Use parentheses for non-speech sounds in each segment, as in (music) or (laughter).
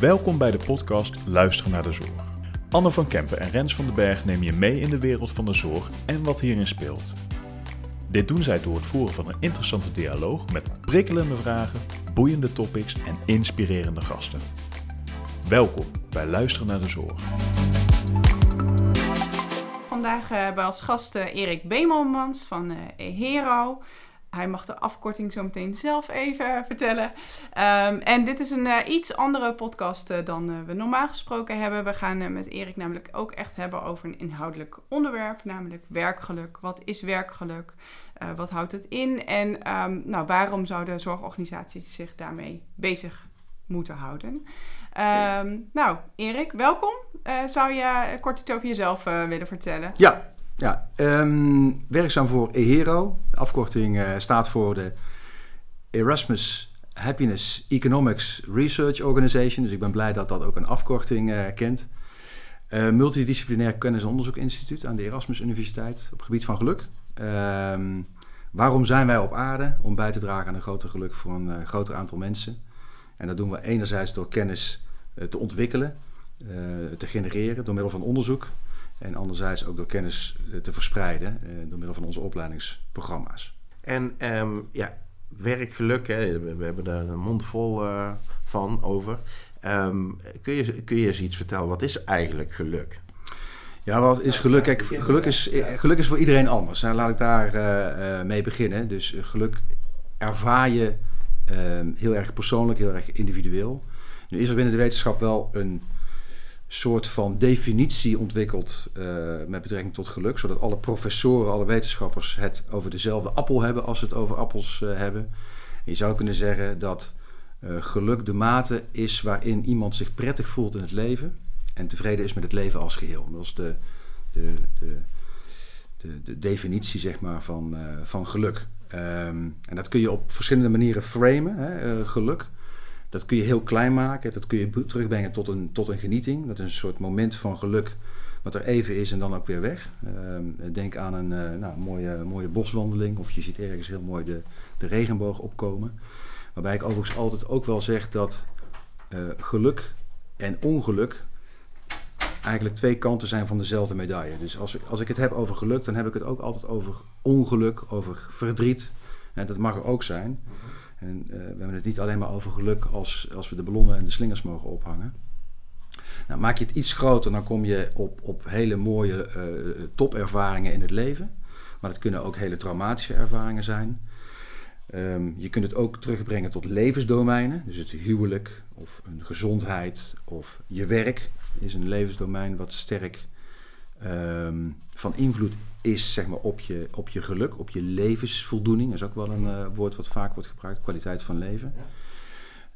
Welkom bij de podcast Luisteren naar de Zorg. Anne van Kempen en Rens van den Berg nemen je mee in de wereld van de zorg en wat hierin speelt. Dit doen zij door het voeren van een interessante dialoog met prikkelende vragen, boeiende topics en inspirerende gasten. Welkom bij Luisteren naar de Zorg. Vandaag uh, hebben we als gast uh, Erik Beemelmans van uh, Hero. Hij mag de afkorting zo meteen zelf even vertellen. Um, en dit is een uh, iets andere podcast uh, dan uh, we normaal gesproken hebben. We gaan met Erik namelijk ook echt hebben over een inhoudelijk onderwerp, namelijk werkgeluk. Wat is werkgeluk? wat houdt het in? En um, nou, waarom zouden zorgorganisaties zich daarmee bezig moeten houden? Um, nou, Erik, welkom. zou je kort iets over jezelf willen vertellen? Ja, ja, um, werkzaam voor EHERO. De afkorting uh, staat voor de Erasmus Happiness Economics Research Organization. Dus ik ben blij dat dat ook een afkorting uh, kent. Uh, multidisciplinair Kennis- en Onderzoekinstituut aan de Erasmus Universiteit op gebied van geluk. Um, waarom zijn wij op aarde? Om bij te dragen aan een groter geluk voor een groter aantal mensen. En dat doen we enerzijds door kennis te ontwikkelen, te genereren door middel van onderzoek. En anderzijds ook door kennis eh, te verspreiden eh, door middel van onze opleidingsprogramma's. En um, ja, werkgeluk, hè, we hebben daar een mond vol uh, van over. Um, kun, je, kun je eens iets vertellen, wat is eigenlijk geluk? Ja, wat is geluk? Kijk, geluk is, geluk is voor iedereen anders. Nou, laat ik daar uh, mee beginnen. Dus geluk ervaar je uh, heel erg persoonlijk, heel erg individueel. Nu is er binnen de wetenschap wel een soort van definitie ontwikkeld uh, met betrekking tot geluk, zodat alle professoren, alle wetenschappers het over dezelfde appel hebben als ze het over appels uh, hebben. En je zou kunnen zeggen dat uh, geluk de mate is waarin iemand zich prettig voelt in het leven en tevreden is met het leven als geheel. Dat is de, de, de, de, de definitie zeg maar, van, van geluk. Um, en dat kun je op verschillende manieren framen, hè, geluk. Dat kun je heel klein maken. Dat kun je terugbrengen tot een, tot een genieting. Dat is een soort moment van geluk wat er even is en dan ook weer weg. Uh, denk aan een uh, nou, mooie, mooie boswandeling of je ziet ergens heel mooi de, de regenboog opkomen. Waarbij ik overigens altijd ook wel zeg dat uh, geluk en ongeluk eigenlijk twee kanten zijn van dezelfde medaille. Dus als, als ik het heb over geluk, dan heb ik het ook altijd over ongeluk, over verdriet. En dat mag er ook zijn. En uh, we hebben het niet alleen maar over geluk als, als we de ballonnen en de slingers mogen ophangen. Nou, maak je het iets groter, dan kom je op, op hele mooie uh, topervaringen in het leven. Maar dat kunnen ook hele traumatische ervaringen zijn. Um, je kunt het ook terugbrengen tot levensdomeinen. Dus het huwelijk of een gezondheid of je werk is een levensdomein wat sterk um, van invloed is zeg maar, op, je, op je geluk, op je levensvoldoening. Dat is ook wel een uh, woord wat vaak wordt gebruikt, kwaliteit van leven.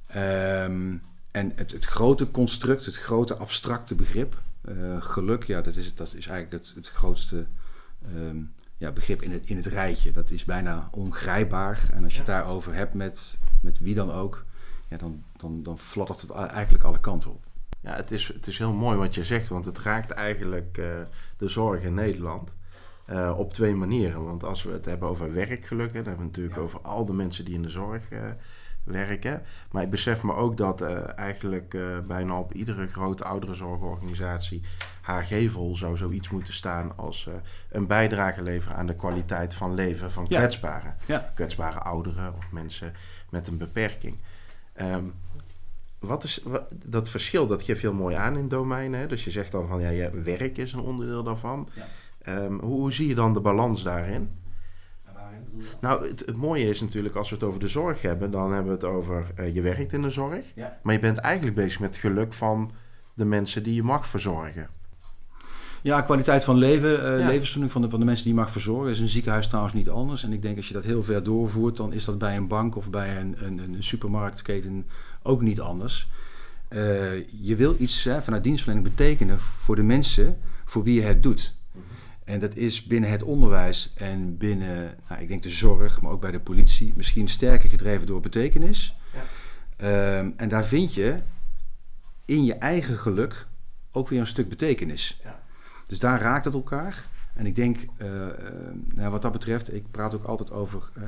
Ja. Um, en het, het, grote construct, het grote abstracte begrip, uh, geluk, ja, dat is, dat is eigenlijk het, het grootste um, ja, begrip in het, in het rijtje. Dat is bijna ongrijpbaar. En als je het daarover hebt met, met wie dan ook, ja, dan, dan, dan fladdert het eigenlijk alle kanten op. Ja, het is, het is heel mooi wat je zegt, want het raakt eigenlijk uh, de zorg in Nederland. Uh, op twee manieren. Want als we het hebben over werkgeluk, hè, dan hebben we natuurlijk ja. over al de mensen die in de zorg uh, werken. Maar ik besef me ook dat eigenlijk bijna op iedere grote ouderenzorgorganisatie haar gevel zou zoiets moeten staan als een bijdrage leveren aan de kwaliteit van leven van Ja. kwetsbaren. Ja. Kwetsbare ouderen of mensen met een beperking. Um, wat is wat, dat verschil? Dat geeft heel mooi aan in domeinen. Hè? Dus je zegt dan van ja, je werk is een onderdeel daarvan. Ja. Um, hoe, hoe, zie je dan de balans daarin? Nou, het, het, mooie is natuurlijk als we het over de zorg hebben, dan hebben we het over uh, je werkt in de zorg. Ja. Maar je bent eigenlijk bezig met het geluk van de mensen die je mag verzorgen. Ja, kwaliteit van leven, uh, ja. van de, van de mensen die je mag verzorgen is in een ziekenhuis trouwens niet anders. En ik denk als je dat heel ver doorvoert, dan is dat bij een bank of bij een, een, een supermarktketen ook niet anders. Uh, je wil iets hè, vanuit dienstverlening betekenen voor de mensen voor wie je het doet. En dat is binnen het onderwijs en binnen, nou, ik denk de zorg, maar ook bij de politie, misschien sterker gedreven door betekenis. Ja. Um, en daar vind je in je eigen geluk ook weer een stuk betekenis. Ja. Dus daar raakt het elkaar. En ik denk, uh, uh, nou, wat dat betreft, ik praat ook altijd over uh,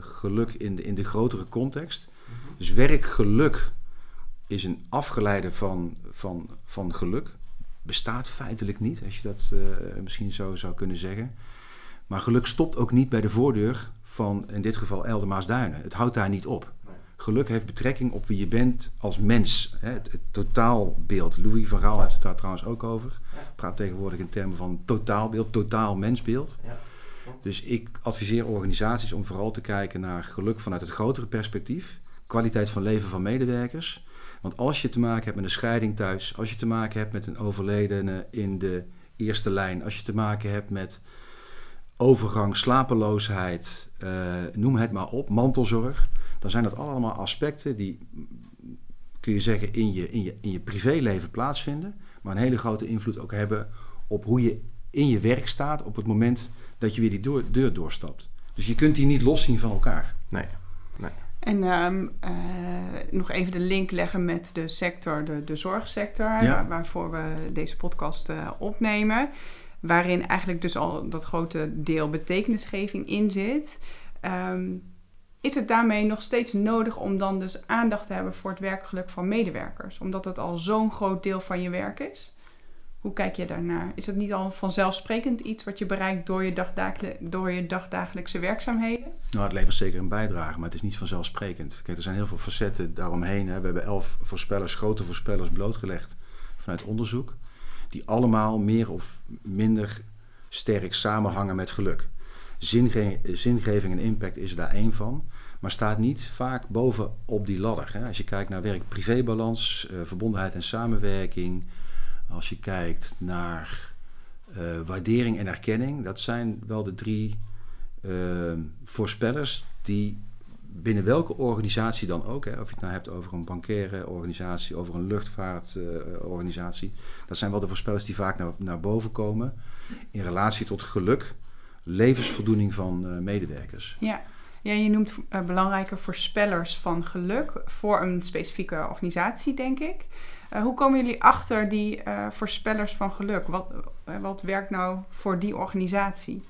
geluk in de, in de grotere context. Mm -hmm. Dus werkgeluk is een afgeleide van, van, van geluk. Bestaat feitelijk niet, als je dat misschien zo zou kunnen zeggen. Maar geluk stopt ook niet bij de voordeur van, in dit geval, Eldermaasduinen. Het houdt daar niet op. Geluk heeft betrekking op wie je bent als mens. Hè? Het, het, totaalbeeld. Louis van Gaal heeft het daar trouwens ook over. Praat tegenwoordig in termen van totaalbeeld, totaal mensbeeld. Ja. Dus ik adviseer organisaties om vooral te kijken naar geluk vanuit het grotere perspectief. Kwaliteit van leven van medewerkers. Want als je te maken hebt met een scheiding thuis, als je te maken hebt met een overledene in de eerste lijn, als je te maken hebt met overgang, slapeloosheid, uh, noem het maar op, mantelzorg, dan zijn dat allemaal aspecten die, kun je zeggen, in je, in je, in je privéleven plaatsvinden, maar een hele grote invloed ook hebben op hoe je in je werk staat op het moment dat je weer die deur, doorstapt. Dus je kunt die niet loszien van elkaar. Nee. nee. En um, uh, nog even de link leggen met de sector, de, de zorgsector, waar, waarvoor we deze podcast uh, opnemen. Waarin eigenlijk dus al dat grote deel betekenisgeving in zit. Um, is het daarmee nog steeds nodig om dan dus aandacht te hebben voor het werkgeluk van medewerkers? Omdat het al zo'n groot deel van je werk is? Hoe kijk je daarnaar? Is het niet al vanzelfsprekend iets wat je bereikt door je, door je dagdagelijkse werkzaamheden? Nou, het levert zeker een bijdrage, maar het is niet vanzelfsprekend. Kijk, er zijn heel veel facetten daaromheen. Hè. We hebben elf voorspellers, grote voorspellers blootgelegd vanuit onderzoek. Die allemaal meer of minder sterk samenhangen met geluk. Zinge zingeving en impact is daar één van maar staat niet vaak boven op die ladder. Hè. Als je kijkt naar werk-privébalans, uh, verbondenheid en samenwerking, als je kijkt naar uh, waardering en erkenning, dat zijn wel de drie uh, voorspellers die binnen welke organisatie dan ook, hè, of je het nou hebt over een bankaire organisatie, over een luchtvaartorganisatie, dat zijn wel de voorspellers die vaak naar, naar boven komen in relatie tot geluk, levensvoldoening van medewerkers. Ja. Ja, je noemt uh, belangrijke voorspellers van geluk voor een specifieke organisatie, denk ik. Uh, hoe komen jullie achter die uh, voorspellers van geluk? Wat, wat werkt nou voor die organisatie?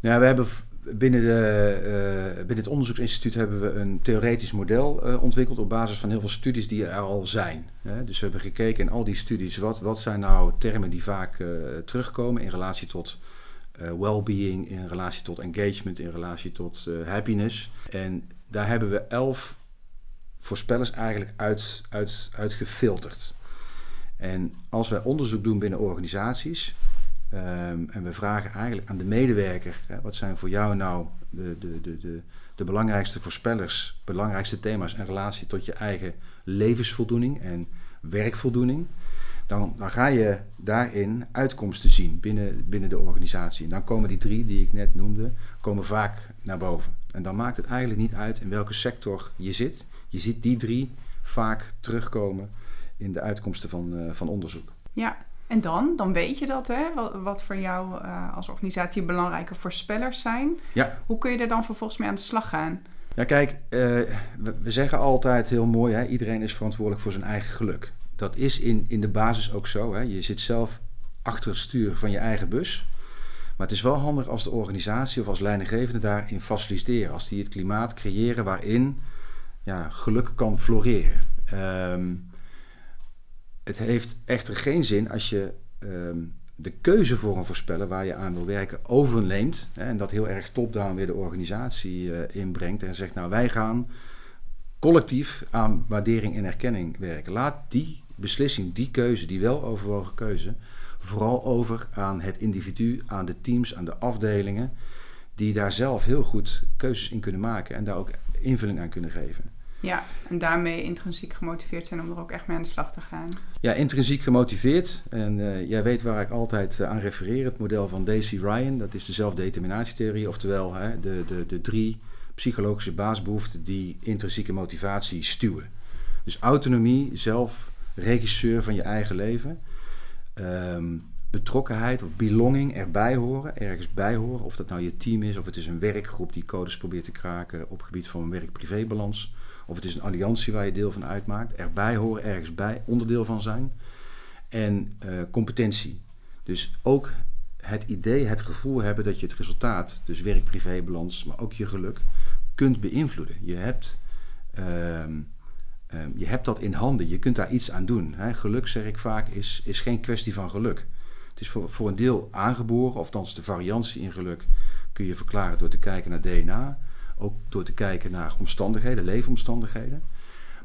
Nou, we hebben binnen, de, binnen het onderzoeksinstituut hebben we een theoretisch model ontwikkeld op basis van heel veel studies die er al zijn. Dus we hebben gekeken in al die studies wat, wat zijn nou termen die vaak terugkomen in relatie tot well-being, in relatie tot engagement, in relatie tot uh, happiness. En daar hebben we elf voorspellers eigenlijk uit, uit, uitgefilterd. En als wij onderzoek doen binnen organisaties um, en we vragen eigenlijk aan de medewerker, hè, wat zijn voor jou nou de, de, de, de, de belangrijkste voorspellers, belangrijkste thema's in relatie tot je eigen levensvoldoening en werkvoldoening, dan, dan ga je daarin uitkomsten zien binnen, binnen de organisatie. En dan komen die drie die ik net noemde, komen vaak naar boven. En dan maakt het eigenlijk niet uit in welke sector je zit. Je ziet die drie vaak terugkomen in de uitkomsten van, uh, van onderzoek. Ja, en dan? Dan weet je dat, hè? Wat, wat voor jou uh, als organisatie belangrijke voorspellers zijn. Ja. Hoe kun je er dan vervolgens mee aan de slag gaan? Ja, kijk, uh, we, we, zeggen altijd heel mooi, hè? iedereen is verantwoordelijk voor zijn eigen geluk dat is in, in de basis ook zo. Hè. Je zit zelf achter het stuur van je eigen bus. Maar het is wel handig als de organisatie of als leidinggevende daarin faciliteren. Als die het klimaat creëren waarin ja, geluk kan floreren. Um, het heeft echter geen zin als je um, de keuze voor een voorspeller waar je aan wil werken overneemt. Hè, en dat heel erg top-down weer de organisatie uh, inbrengt. En zegt nou wij gaan collectief aan waardering en erkenning werken. Laat die beslissing, die keuze, die wel overwogen keuze, vooral over aan het individu, aan de teams, aan de afdelingen, die daar zelf heel goed keuzes in kunnen maken en daar ook invulling aan kunnen geven. Ja, en daarmee intrinsiek gemotiveerd zijn om er ook echt mee aan de slag te gaan. Ja, intrinsiek gemotiveerd. En uh, jij weet waar ik altijd uh, aan refereer, het model van Daisy Ryan. Dat is de zelfdeterminatietheorie, oftewel hè, de, de, de drie psychologische baasbehoeften die intrinsieke motivatie stuwen. Dus autonomie, zelf regisseur van je eigen leven. Um, betrokkenheid of belonging, erbij horen, ergens bij horen. Of dat nou je team is, of het is een werkgroep die codes probeert te kraken op gebied van werk-privébalans. Of het is een alliantie waar je deel van uitmaakt. Erbij horen, ergens bij, onderdeel van zijn. En uh, competentie. Dus ook het idee, het gevoel hebben dat je het resultaat, dus werk-privébalans, maar ook je geluk, kunt beïnvloeden. Je hebt. Uh, Ehm, je hebt dat in handen, je kunt daar iets aan doen. Hè. Geluk, zeg ik vaak, is, is geen kwestie van geluk. Het is voor, voor een deel aangeboren, of althans de variantie in geluk kun je verklaren door te kijken naar DNA, ook door te kijken naar omstandigheden, leefomstandigheden.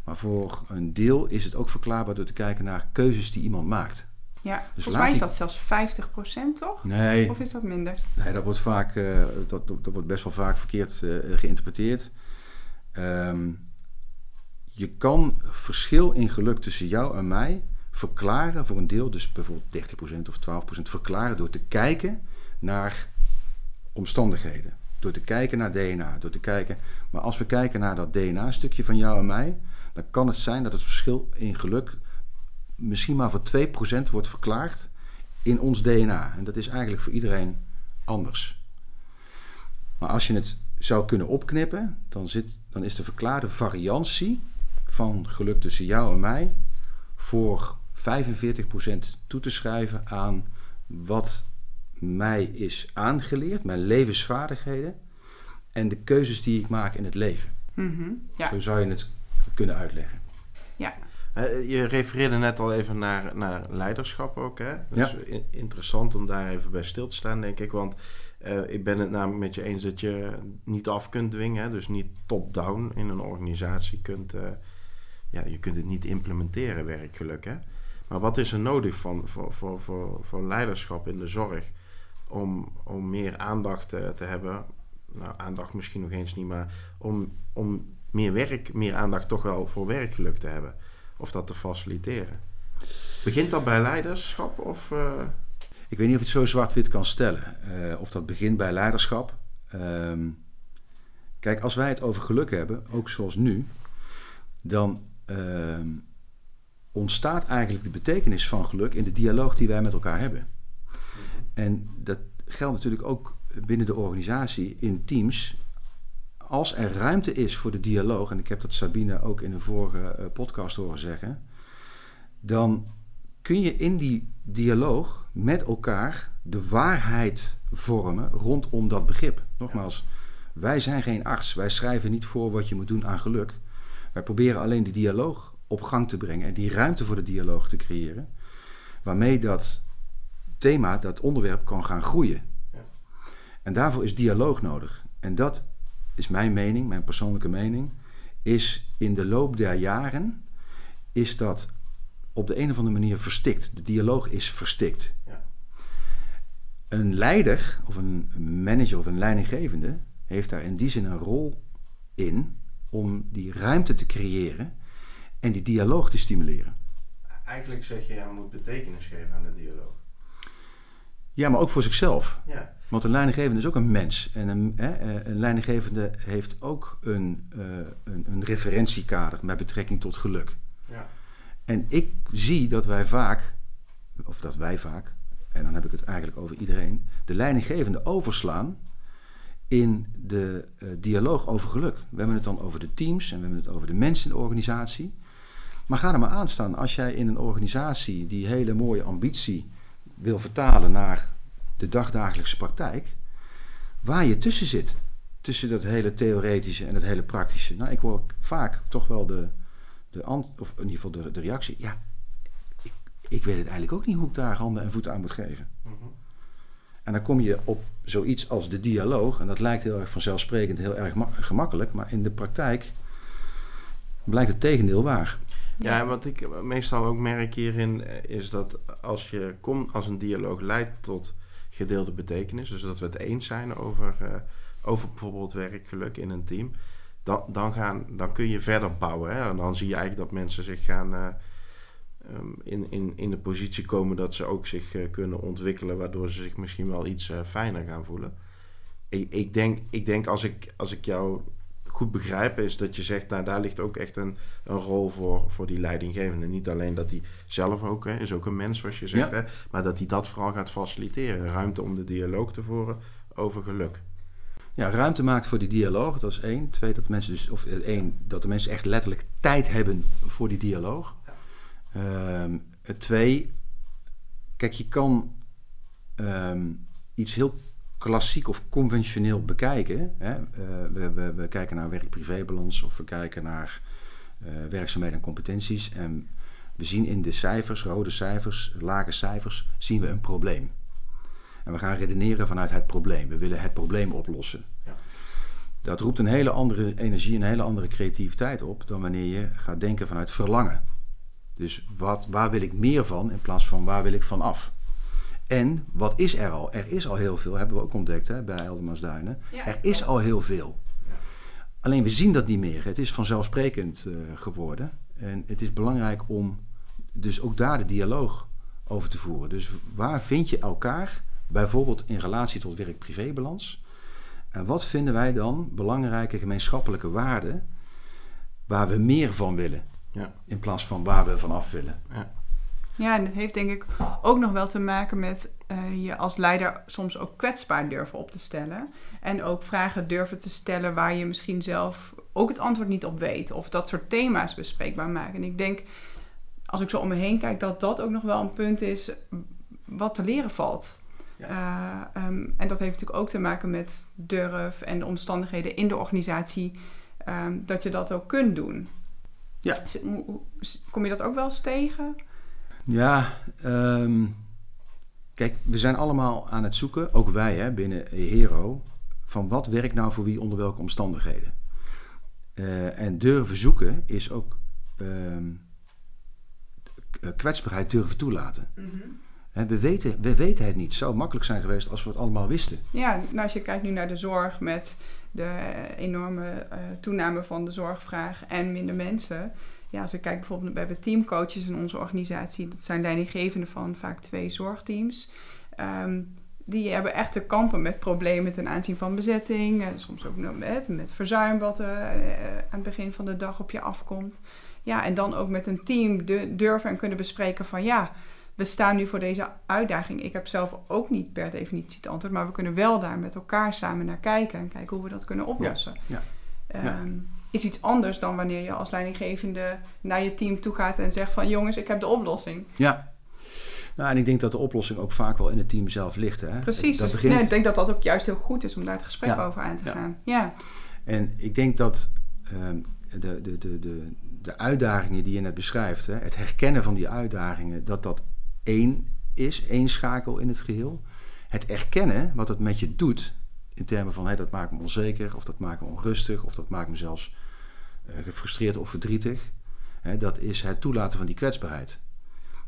Maar voor een deel is het ook verklaarbaar door te kijken naar keuzes die iemand maakt. Ja, Dus volgens mij is dat zelfs 50% toch? Nee, Of is dat minder? Nee, dat wordt, vaak, eh, dat, dat wordt best wel vaak verkeerd eh, geïnterpreteerd. Ehm, je kan verschil in geluk tussen jou en mij verklaren voor een deel, dus bijvoorbeeld 30% of 12% verklaren door te kijken naar omstandigheden. Door te kijken naar DNA, door te kijken. Maar als we kijken naar dat DNA-stukje van jou en mij, dan kan het zijn dat het verschil in geluk misschien maar voor 2% wordt verklaard in ons DNA. En dat is eigenlijk voor iedereen anders. Maar als je het zou kunnen opknippen, dan, zit, dan is de verklaarde variantie van geluk tussen jou en mij voor 45% toe te schrijven aan wat mij is aangeleerd, mijn levensvaardigheden en de keuzes die ik maak in het leven. Mhm, Ja, Zo zou je het kunnen uitleggen. ja. Eh, Je refereerde net al even naar, naar leiderschap ook. Hè? Dus Ja. in- interessant om daar even bij stil te staan, denk ik. Want eh, ik ben het namelijk met je eens dat je niet af kunt dwingen. Hè? Dus niet top-down in een organisatie kunt... eh, ja, je kunt het niet implementeren, werkgeluk. Hè? Maar wat is er nodig van, voor, voor, voor, voor leiderschap in de zorg... om, om meer aandacht eh, te hebben... Nou, aandacht misschien nog eens niet, maar om, om meer werk, meer aandacht toch wel voor werkgeluk te hebben of dat te faciliteren. Begint dat bij leiderschap of... eh, Ik weet niet of je het zo zwart-wit kan stellen. eh, of dat begint bij leiderschap. Ehm, kijk, als wij het over geluk hebben, ook zoals nu, dan ontstaat eigenlijk de betekenis van geluk in de dialoog die wij met elkaar hebben. En dat geldt natuurlijk ook binnen de organisatie in teams. Als er ruimte is voor de dialoog, en ik heb dat Sabine ook in een vorige eh, podcast horen zeggen, dan kun je in die dialoog met elkaar de waarheid vormen rondom dat begrip. Nogmaals, wij zijn geen arts. Wij schrijven niet voor wat je moet doen aan geluk. Wij proberen alleen die dialoog op gang te brengen en die ruimte voor de dialoog te creëren, waarmee dat thema, dat onderwerp kan gaan groeien. Ja. En daarvoor is dialoog nodig. En dat is mijn mening, mijn persoonlijke mening, is in de loop der jaren is dat op de een of andere manier verstikt. De dialoog is verstikt. Ja. Een leider of een manager of een leidinggevende heeft daar in die zin een rol in om die ruimte te creëren en die dialoog te stimuleren. Eigenlijk zeg je, ja, moet betekenis geven aan de dialoog. Ja, maar ook voor zichzelf. Ja, Want een leidinggevende is ook een mens. En een, hè, eh, een leidinggevende heeft ook een, eh, een, een referentiekader met betrekking tot geluk. ja, En ik zie dat wij vaak, of dat wij vaak, en dan heb ik het eigenlijk over iedereen, de leidinggevende overslaan in de eh, dialoog over geluk. We hebben het dan over de teams en we hebben het over de mensen in de organisatie. Maar ga er maar aan staan. Als jij in een organisatie die hele mooie ambitie wil vertalen naar de dagdagelijkse praktijk, waar je tussen zit. Tussen dat hele theoretische en het hele praktische. Nou, ik hoor vaak toch wel de, de of in ieder geval de, de reactie. Ja, ik, ik weet het eigenlijk ook niet hoe ik daar handen en voeten aan moet geven. Mhm. En dan kom je op zoiets als de dialoog. En dat lijkt heel erg vanzelfsprekend, heel erg ma- gemakkelijk. Maar in de praktijk blijkt het tegendeel waar. Ja, en wat ik meestal ook merk hierin eh, is dat als je komt, als een dialoog leidt tot gedeelde betekenis, dus dat we het eens zijn over, eh, over bijvoorbeeld werkgeluk in een team, dan, dan, gaan, dan kun je verder bouwen. Hè? En dan zie je eigenlijk dat mensen zich gaan eh, ehm, in, in, in de positie komen dat ze ook zich eh, kunnen ontwikkelen, waardoor ze zich misschien wel iets eh, fijner gaan voelen. Ik, ik, denk, ik denk als ik, als ik jou goed begrijp, is dat je zegt, nou daar ligt ook echt een, een rol voor, voor die leidinggevende. Niet alleen dat hij zelf ook, hè, is ook een mens zoals je zegt, Ja. hè, maar dat hij dat vooral gaat faciliteren. Ruimte om de dialoog te voeren over geluk. Ja, ruimte maakt voor die dialoog, dat is één. Twee, dat mensen dus, of eh, één, dat de mensen echt letterlijk tijd hebben voor die dialoog. Ehm, eh, twee, kijk, je kan ehm, iets heel klassiek of conventioneel bekijken. Hè? Eh, we, we, we kijken naar werk-privébalans of we kijken naar eh, werkzaamheden en competenties. En we zien in de cijfers, rode cijfers, lage cijfers, zien we een probleem. En we gaan redeneren vanuit het probleem. We willen het probleem oplossen. Ja. Dat roept een hele andere energie, een hele andere creativiteit op dan wanneer je gaat denken vanuit verlangen. Dus wat, waar wil ik meer van in plaats van waar wil ik van af? En wat is er al? Er is al heel veel, hebben we ook ontdekt hè, bij Eldermansduinen. Ja, er is al heel veel. Alleen we zien dat niet meer. Het is vanzelfsprekend eh, geworden. En het is belangrijk om dus ook daar de dialoog over te voeren. Dus waar vind je elkaar, bijvoorbeeld in relatie tot werk-privébalans? En wat vinden wij dan belangrijke gemeenschappelijke waarden waar we meer van willen? Ja. In plaats van waar we vanaf willen. Ja, en dat heeft denk ik ook nog wel te maken met eh, je als leider soms ook kwetsbaar durven op te stellen. En ook vragen durven te stellen waar je misschien zelf ook het antwoord niet op weet. Of dat soort thema's bespreekbaar maken. En ik denk, als ik zo om me heen kijk, dat dat ook nog wel een punt is wat te leren valt. Eh, ehm, en dat heeft natuurlijk ook te maken met durf en de omstandigheden in de organisatie. ehm, dat je dat ook kunt doen. Ja. Kom je dat ook wel eens tegen? Ja, ehm, kijk, we zijn allemaal aan het zoeken, ook wij hè, binnen Hero, van wat werkt nou voor wie onder welke omstandigheden. Eh, en durven zoeken is ook ehm, k- kwetsbaarheid durven toelaten. Hè, we, weten, we weten het niet. Het zou makkelijk zijn geweest als we het allemaal wisten. Ja, nou, als je kijkt nu naar de zorg met de enorme eh, toename van de zorgvraag en minder mensen. Ja, als ik kijk bijvoorbeeld, we hebben teamcoaches in onze organisatie. Dat zijn leidinggevenden van vaak twee zorgteams. Ehm, die hebben echt te kampen met problemen ten aanzien van bezetting. eh, soms ook met, met verzuim wat eh, aan het begin van de dag op je afkomt. Ja, en dan ook met een team durven en kunnen bespreken van ja, we staan nu voor deze uitdaging. Ik heb zelf ook niet per definitie het antwoord, maar we kunnen wel daar met elkaar samen naar kijken en kijken hoe we dat kunnen oplossen. ja, Ehm, ja. Is iets anders dan wanneer je als leidinggevende naar je team toe gaat en zegt van jongens, ik heb de oplossing. Ja. Nou, en ik denk dat de oplossing ook vaak wel in het team zelf ligt. Hè? Precies. Dat dus begint... nee, ik denk dat dat ook juist heel goed is om daar het gesprek Ja, over aan te ja. gaan. Ja. En ik denk dat ehm, de, de, de, de, de uitdagingen die je net beschrijft, hè, het herkennen van die uitdagingen, dat dat één is, één schakel in het geheel. Het erkennen wat het met je doet, in termen van hé, dat maakt me onzeker, of dat maakt me onrustig, of dat maakt me zelfs eh, gefrustreerd of verdrietig. Hè, dat is het toelaten van die kwetsbaarheid.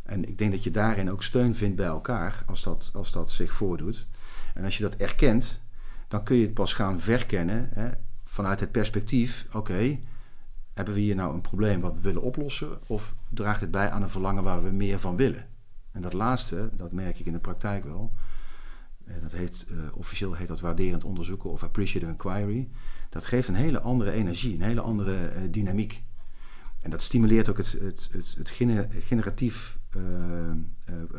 En ik denk dat je daarin ook steun vindt bij elkaar als dat, als dat zich voordoet. En als je dat erkent, dan kun je het pas gaan verkennen hè, vanuit het perspectief: oké, hebben we hier nou een probleem wat we willen oplossen, of draagt het bij aan een verlangen waar we meer van willen? En dat laatste, dat merk ik in de praktijk wel. Eh, Dat heet, eh, officieel heet dat waarderend onderzoeken of appreciative inquiry. Dat geeft een hele andere energie, een hele andere eh, dynamiek. En dat stimuleert ook het, het, het, het gene- generatief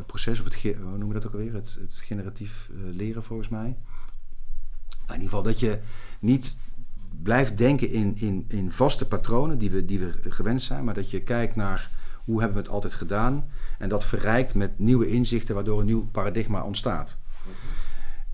proces, of het, hoe noemen we dat ook alweer? Het, het generatief leren volgens mij. In ieder geval dat je niet blijft denken in, in, in vaste patronen die we, die we gewend zijn, maar dat je kijkt naar hoe hebben we het altijd gedaan en dat verrijkt met nieuwe inzichten waardoor een nieuw paradigma ontstaat.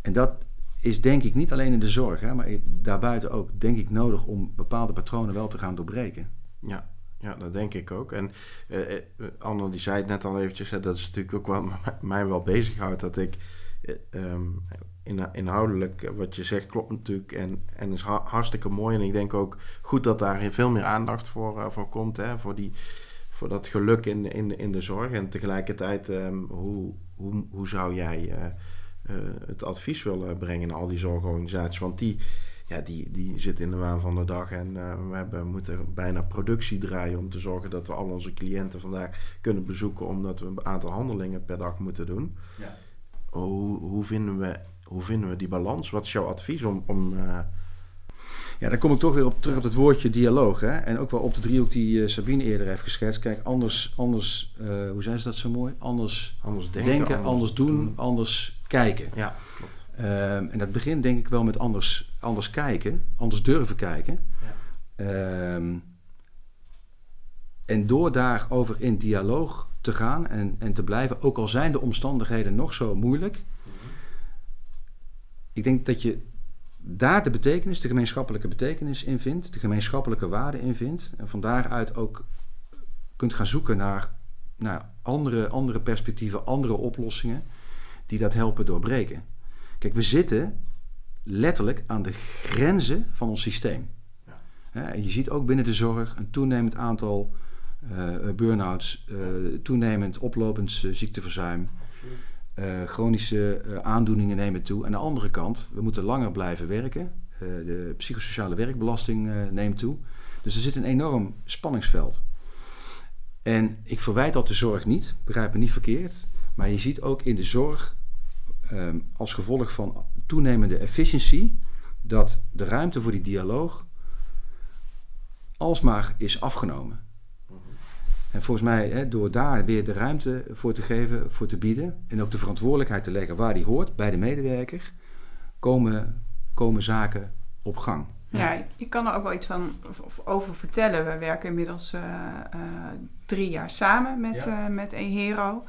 En dat is denk ik niet alleen in de zorg, hè, maar daarbuiten ook denk ik nodig om bepaalde patronen wel te gaan doorbreken. Ja, ja, dat denk ik ook. En eh, eh, Anne die zei het net al eventjes, hè, dat is natuurlijk ook wel (laughs) mij wel bezighoudt. Dat ik eh, ehm, in, inhoudelijk, wat je zegt, klopt natuurlijk en, en is ha- hartstikke mooi. En ik denk ook goed dat daar veel meer aandacht voor, voor komt, hè, voor, die, voor dat geluk in, in, in de zorg. En tegelijkertijd, ehm, hoe, hoe, hoe zou jij eh, eh, het advies willen brengen naar al die zorgorganisaties? Want die, ja, die, die zitten in de waan van de dag en eh, we hebben, moeten bijna productie draaien om te zorgen dat we al onze cliënten vandaag kunnen bezoeken, omdat we een aantal handelingen per dag moeten doen. Ja. Hoe, hoe, vinden we, hoe vinden we die balans? Wat is jouw advies om. om Ja, dan kom ik toch weer op, terug op het woordje dialoog. Hè? En ook wel op de driehoek die eh, Sabine eerder heeft geschetst. Kijk, anders, anders eh, hoe zijn ze dat zo mooi? Anders anders denken, denken, anders, doen, anders kijken. Ja, klopt. Ehm, en dat begint denk ik wel met anders, anders kijken, anders durven kijken. Ehm, en door daarover in dialoog te gaan en, en te blijven, ook al zijn de omstandigheden nog zo moeilijk. Ik denk dat je daar de betekenis, de gemeenschappelijke betekenis in vindt, de gemeenschappelijke waarde in vindt. En van daaruit ook kunt gaan zoeken naar, naar andere, andere perspectieven, andere oplossingen die dat helpen doorbreken. Kijk, we zitten letterlijk aan de grenzen van ons systeem. Ja. En je ziet ook binnen de zorg een toenemend aantal uh, burn-outs, uh, toenemend oplopend ziekteverzuim. Uh, chronische aandoeningen nemen toe. Aan de andere kant, we moeten langer blijven werken. de psychosociale werkbelasting neemt toe. Dus er zit een enorm spanningsveld. En ik verwijt dat de zorg niet, begrijp me niet verkeerd. Maar je ziet ook in de zorg um, als gevolg van toenemende efficiëntie dat de ruimte voor die dialoog alsmaar is afgenomen. En volgens mij, hè, door daar weer de ruimte voor te geven, voor te bieden en ook de verantwoordelijkheid te leggen waar die hoort, bij de medewerker, komen, komen zaken op gang. Ja, ik kan er ook wel iets van over vertellen. We werken inmiddels uh, uh, drie jaar samen met, ja. uh, met eHero.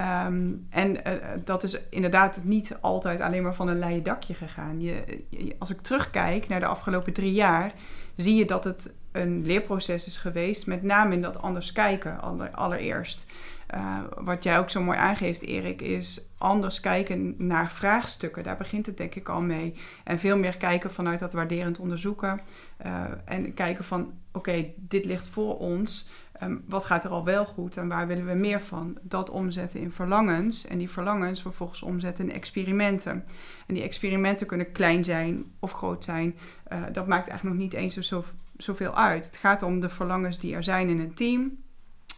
Um, en uh, dat is inderdaad niet altijd alleen maar van een leien dakje gegaan. Je, je, als ik terugkijk naar de afgelopen drie jaar, zie je dat het een leerproces is geweest, met name in dat anders kijken aller, allereerst. Uh, wat jij ook zo mooi aangeeft, Erik, is anders kijken naar vraagstukken. Daar begint het denk ik al mee. En veel meer kijken vanuit dat waarderend onderzoeken. Uh, en kijken van, oké, dit ligt voor ons. Um, wat gaat er al wel goed en waar willen we meer van? Dat omzetten in verlangens en die verlangens vervolgens omzetten in experimenten. En die experimenten kunnen klein zijn of groot zijn. Uh, dat maakt eigenlijk nog niet eens zo, zoveel uit. Het gaat om de verlangens die er zijn in een team.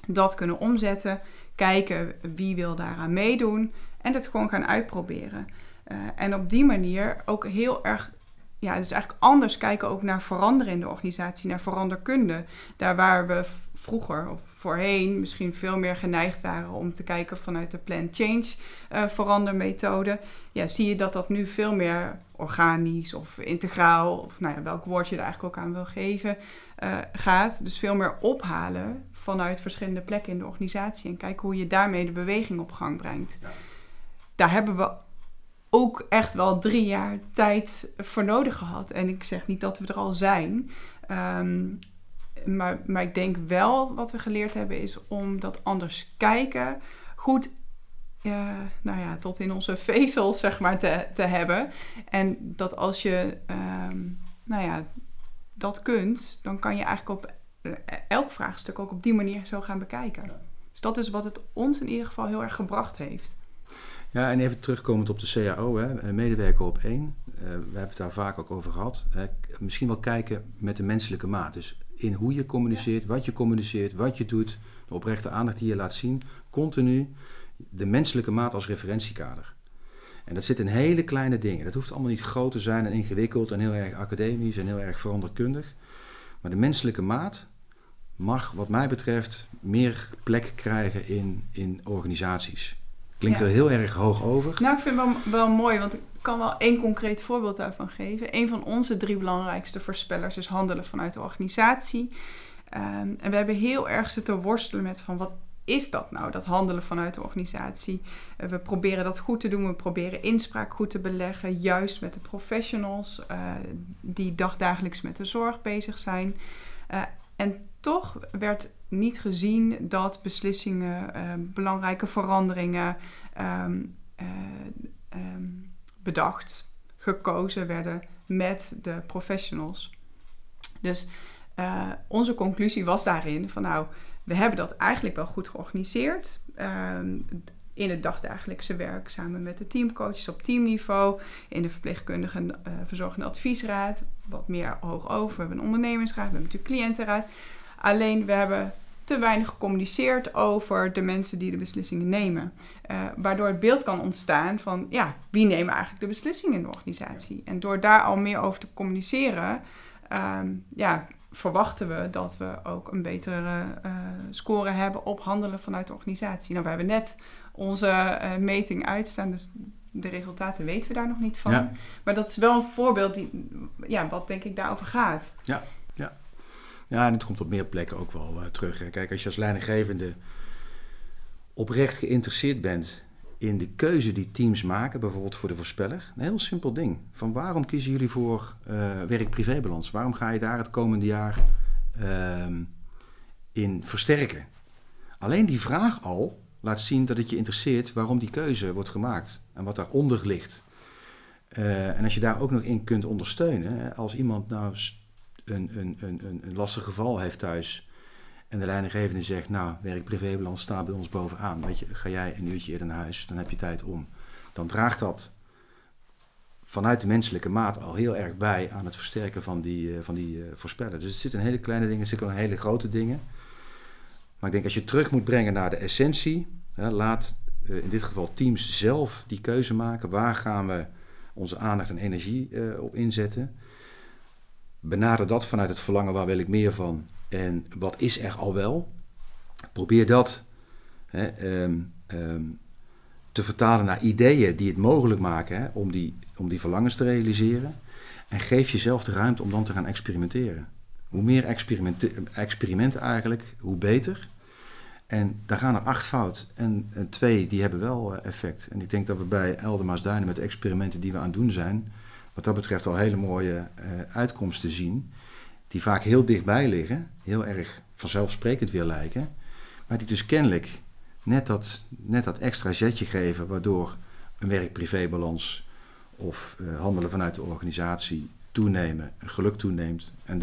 Dat kunnen omzetten, kijken wie wil daaraan meedoen en dat gewoon gaan uitproberen. Uh, en op die manier ook heel erg ja, dus eigenlijk anders kijken ook naar veranderen in de organisatie, naar veranderkunde. Daar waar we vroeger of voorheen misschien veel meer geneigd waren om te kijken vanuit de plan change uh, verandermethode. Ja, zie je dat dat nu veel meer organisch of integraal, of nou ja, welk woord je er eigenlijk ook aan wil geven, uh, gaat. Dus veel meer ophalen vanuit verschillende plekken in de organisatie en kijken hoe je daarmee de beweging op gang brengt. Ja. Daar hebben we ook echt wel drie jaar tijd voor nodig gehad. En ik zeg niet dat we er al zijn. Um, maar, maar ik denk wel wat we geleerd hebben is om dat anders kijken goed uh, nou ja, tot in onze vezels zeg maar te, te hebben. En dat als je um, nou ja, dat kunt, dan kan je eigenlijk op elk vraagstuk ook op die manier zo gaan bekijken. Dus dat is wat het ons in ieder geval heel erg gebracht heeft. Ja, en even terugkomend op de CAO, hè, medewerker op één. Uh, we hebben het daar vaak ook over gehad. Hè. Misschien wel kijken met de menselijke maat. Dus in hoe je communiceert, wat je communiceert, wat je doet, de oprechte aandacht die je laat zien, continu de menselijke maat als referentiekader. En dat zit in hele kleine dingen. Dat hoeft allemaal niet groot te zijn en ingewikkeld en heel erg academisch en heel erg veranderkundig. Maar de menselijke maat mag, wat mij betreft, meer plek krijgen in, in organisaties. Klinkt ja. er heel erg hoog over. Nou, ik vind het wel, wel mooi, want ik kan wel één concreet voorbeeld daarvan geven. Een van onze drie belangrijkste voorspellers is handelen vanuit de organisatie. Um, en we hebben heel erg zitten worstelen met van wat is dat nou, dat handelen vanuit de organisatie? Uh, we proberen dat goed te doen, we proberen inspraak goed te beleggen, juist met de professionals uh, die dagdagelijks met de zorg bezig zijn. Uh, en toch werd niet gezien dat beslissingen, belangrijke veranderingen um, um, bedacht, gekozen werden met de professionals. Dus onze conclusie was daarin van nou, we hebben dat eigenlijk wel goed georganiseerd. in het dagdagelijkse werk samen met de teamcoaches op teamniveau, in de verpleegkundige uh, verzorgende adviesraad, wat meer hoog over. We hebben een ondernemingsraad, we hebben natuurlijk cliëntenraad. Alleen we hebben te weinig gecommuniceerd over de mensen die de beslissingen nemen. Uh, waardoor het beeld kan ontstaan van, ja, wie nemen eigenlijk de beslissingen in de organisatie? En door daar al meer over te communiceren, um, ja, verwachten we dat we ook een betere uh, score hebben op handelen vanuit de organisatie. Nou, we hebben net onze uh, meting uitstaan, dus de resultaten weten we daar nog niet van. Ja. Maar dat is wel een voorbeeld die, ja, wat denk ik daarover gaat. Ja, ja. Ja, en het komt op meer plekken ook wel uh, terug. Hè. Kijk, als je als leidinggevende oprecht geïnteresseerd bent in de keuze die teams maken, bijvoorbeeld voor de voorspeller. Een heel simpel ding. Van waarom kiezen jullie voor uh, werk-privébalans? Waarom ga je daar het komende jaar ehm, in versterken? Alleen die vraag al laat zien dat het je interesseert waarom die keuze wordt gemaakt en wat daaronder ligt. Uh, en als je daar ook nog in kunt ondersteunen, als iemand nou een, een, een, een lastig geval heeft thuis en de leidinggevende zegt, nou, werk-privébalans staat bij ons bovenaan. Weet je, ga jij een uurtje eerder naar huis, dan heb je tijd om. Dan draagt dat vanuit de menselijke maat al heel erg bij aan het versterken van die, uh, van die uh, voorspeller. Dus er zitten hele kleine dingen, er zitten ook hele grote dingen. Maar ik denk als je terug moet brengen naar de essentie, hè, laat uh, in dit geval teams zelf die keuze maken. Waar gaan we onze aandacht en energie op inzetten? Benader dat vanuit het verlangen, waar wil ik meer van? En wat is er al wel? Probeer dat hè, um, um, te vertalen naar ideeën die het mogelijk maken hè, om, die, om die verlangens te realiseren. En geef jezelf de ruimte om dan te gaan experimenteren. Hoe meer experimenten, eigenlijk, hoe beter. En daar gaan er acht fout. En, en twee, die hebben wel uh, effect. En ik denk dat we bij Eldema's Duinen met experimenten die we aan het doen zijn... wat dat betreft al hele mooie uh, uitkomsten zien die vaak heel dichtbij liggen, heel erg vanzelfsprekend weer lijken, maar die dus kennelijk net dat, net dat extra zetje geven, waardoor een werk-privé-balans of uh, handelen vanuit de organisatie toenemen, geluk toeneemt en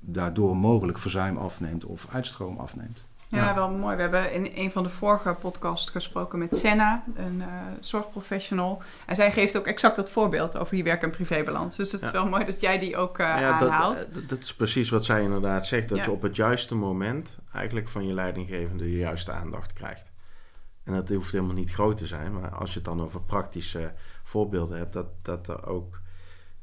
daardoor mogelijk verzuim afneemt of uitstroom afneemt. Ja, wel mooi. We hebben in een van de vorige podcasts gesproken met Senna, een uh, zorgprofessional. En zij geeft ook exact dat voorbeeld over die werk- en privébalans. Dus het is wel mooi dat jij die ook uh, ja, aanhaalt. Dat, eh, dat, is precies wat zij inderdaad zegt. Dat je op het juiste moment eigenlijk van je leidinggevende de juiste aandacht krijgt. En dat hoeft helemaal niet groot te zijn. Maar als je het dan over praktische voorbeelden hebt, dat, dat er ook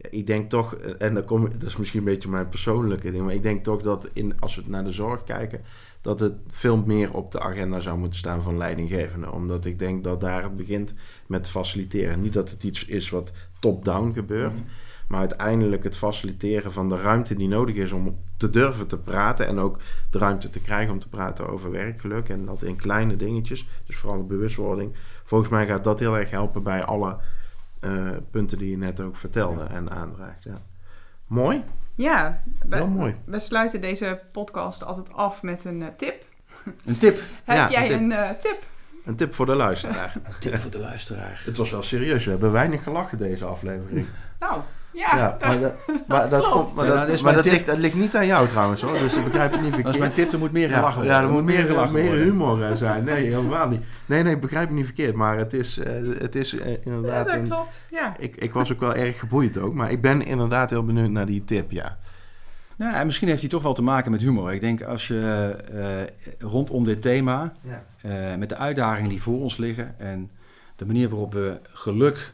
ik denk toch, en dat, kom, dat is misschien een beetje mijn persoonlijke ding, maar ik denk toch dat in, als we naar de zorg kijken, dat het veel meer op de agenda zou moeten staan van leidinggevenden. Omdat ik denk dat daar het begint met faciliteren. Niet dat het iets is wat top-down gebeurt. Mhm. Maar uiteindelijk het faciliteren van de ruimte die nodig is om te durven te praten. En ook de ruimte te krijgen om te praten over werkgeluk. En dat in kleine dingetjes. Dus vooral de bewustwording. Volgens mij gaat dat heel erg helpen bij alle uh, punten die je net ook vertelde en aandraagt. Ja. Mooi. Ja, we, Heel mooi. We sluiten deze podcast altijd af met een uh, tip. Een tip? (laughs) Heb ja, jij een, tip. een uh, tip? Een tip voor de luisteraar. een tip voor de luisteraar. (laughs) Het was wel serieus. We hebben weinig gelachen deze aflevering. Nou, ja, ja maar, dat, maar dat, (laughs) komt, maar dat, is maar dat, ligt, dat, ligt, niet aan jou trouwens hoor, dus ik begrijp het niet verkeerd. Dat is mijn tip, er moet meer gelachen worden. Ja, er moet meer, gelachen meer humor uh, zijn. Nee, helemaal niet. Nee, nee, ik begrijp het niet verkeerd, maar het is, uh, het is uh, inderdaad... Ja, dat klopt, ja. Ik, ik was ook wel erg geboeid ook, maar ik ben inderdaad heel benieuwd naar die tip, ja. Nou, en misschien heeft hij toch wel te maken met humor. Ik denk als je uh, rondom dit thema, ja. uh, met de uitdagingen die voor ons liggen en de manier waarop we geluk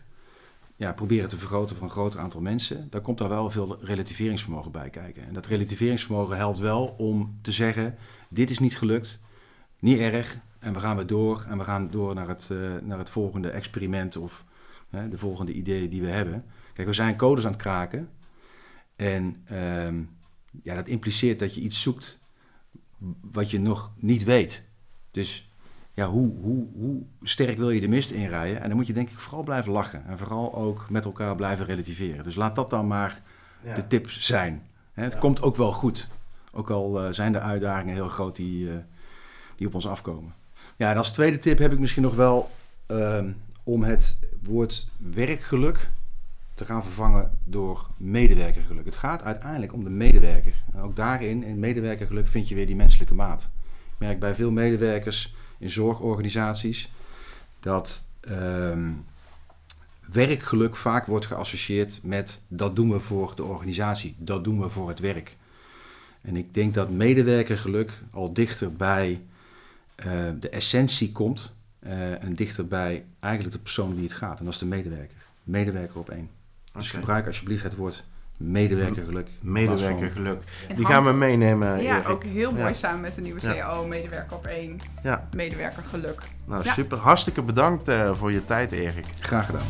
ja, proberen te vergroten voor een groter aantal mensen, dan komt daar wel veel relativeringsvermogen bij kijken. En dat relativeringsvermogen helpt wel om te zeggen: dit is niet gelukt, niet erg, en we gaan weer door en we gaan door naar het, uh, naar het volgende experiment of de volgende ideeën die we hebben. Kijk, we zijn codes aan het kraken en ehm, ja, dat impliceert dat je iets zoekt wat je nog niet weet. Dus ja, hoe, hoe, hoe sterk wil je de mist inrijden? En dan moet je denk ik vooral blijven lachen. En vooral ook met elkaar blijven relativeren. Dus laat dat dan maar de tip zijn. het komt ook wel goed. Ook al uh, zijn de uitdagingen heel groot die, uh, die op ons afkomen. Ja, en als tweede tip heb ik misschien nog wel uh, om het woord werkgeluk te gaan vervangen door medewerkergeluk. Het gaat uiteindelijk om de medewerker. En ook daarin, in medewerkergeluk, vind je weer die menselijke maat. Ik merk bij veel medewerkers in zorgorganisaties dat ehm, werkgeluk vaak wordt geassocieerd met dat doen we voor de organisatie, dat doen we voor het werk. En ik denk dat medewerkergeluk al dichter bij uh, de essentie komt uh, en dichter bij eigenlijk de persoon die het gaat. En dat is de medewerker. Medewerker op één. Dus gebruik alsjeblieft het woord medewerkergeluk. Medewerkergeluk. Die gaan we meenemen. Ja, ook heel mooi samen met de nieuwe CAO, medewerker op één. Ja. Medewerkergeluk. Nou, super. Hartstikke bedankt uh, voor je tijd, Erik. Graag gedaan.